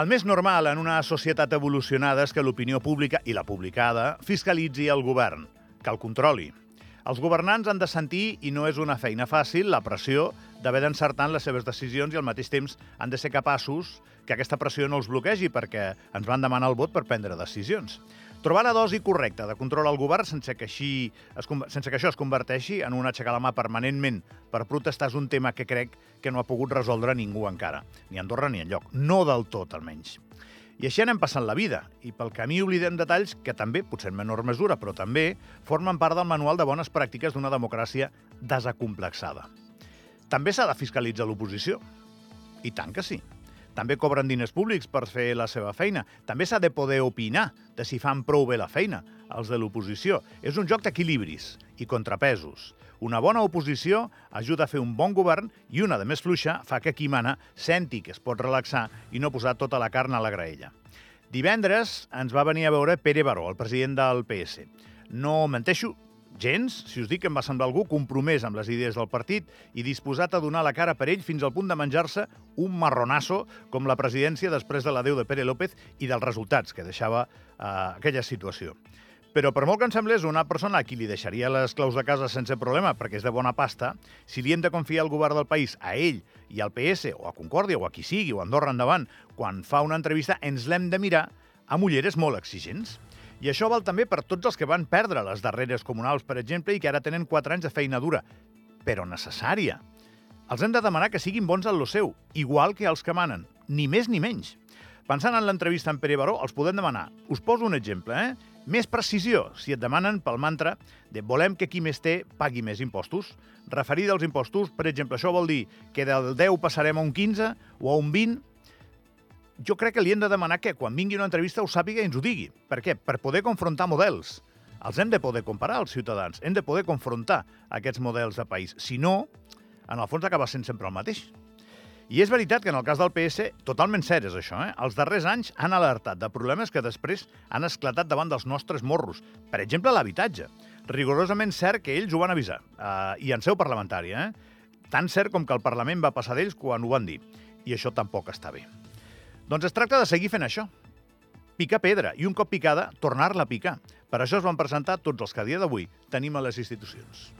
El més normal en una societat evolucionada és que l'opinió pública i la publicada fiscalitzi el govern, que el controli. Els governants han de sentir, i no és una feina fàcil, la pressió d'haver d'encertar en les seves decisions i al mateix temps han de ser capaços que aquesta pressió no els bloquegi perquè ens van demanar el vot per prendre decisions. Trobar la dosi correcta de control al govern sense que, així es, sense que això es converteixi en un aixecar la mà permanentment per protestar és un tema que crec que no ha pogut resoldre ningú encara, ni a Andorra ni enlloc. No del tot, almenys. I així anem passant la vida, i pel camí oblidem detalls que també, potser en menor mesura, però també, formen part del manual de bones pràctiques d'una democràcia desacomplexada. També s'ha de fiscalitzar l'oposició. I tant que sí. També cobren diners públics per fer la seva feina. També s'ha de poder opinar de si fan prou bé la feina, els de l'oposició. És un joc d'equilibris i contrapesos. Una bona oposició ajuda a fer un bon govern i una de més fluixa fa que qui mana senti que es pot relaxar i no posar tota la carn a la graella. Divendres ens va venir a veure Pere Baró, el president del PS. No menteixo, Gens, si us dic que em va semblar algú compromès amb les idees del partit i disposat a donar la cara per ell fins al punt de menjar-se un marronasso com la presidència després de l'adeu de Pere López i dels resultats que deixava eh, aquella situació. Però per molt que em semblés una persona a qui li deixaria les claus de casa sense problema perquè és de bona pasta, si li hem de confiar el govern del país a ell i al PS, o a Concòrdia, o a qui sigui, o a Andorra endavant, quan fa una entrevista, ens l'hem de mirar amb ulleres molt exigents. I això val també per tots els que van perdre les darreres comunals, per exemple, i que ara tenen 4 anys de feina dura, però necessària. Els hem de demanar que siguin bons en lo seu, igual que els que manen, ni més ni menys. Pensant en l'entrevista amb Pere Baró, els podem demanar. Us poso un exemple, eh? Més precisió, si et demanen pel mantra de volem que qui més té pagui més impostos. Referir dels impostos, per exemple, això vol dir que del 10 passarem a un 15 o a un 20 jo crec que li hem de demanar que quan vingui una entrevista ho sàpiga i ens ho digui. Per què? Per poder confrontar models. Els hem de poder comparar, els ciutadans. Hem de poder confrontar aquests models de país. Si no, en el fons acaba sent sempre el mateix. I és veritat que en el cas del PS, totalment cert és això, eh? els darrers anys han alertat de problemes que després han esclatat davant dels nostres morros. Per exemple, l'habitatge. Rigorosament cert que ells ho van avisar, eh, i en seu parlamentària. Eh? Tan cert com que el Parlament va passar d'ells quan ho van dir. I això tampoc està bé. Doncs es tracta de seguir fent això. Picar pedra i un cop picada, tornar-la a picar. Per això es van presentar tots els que a dia d'avui tenim a les institucions.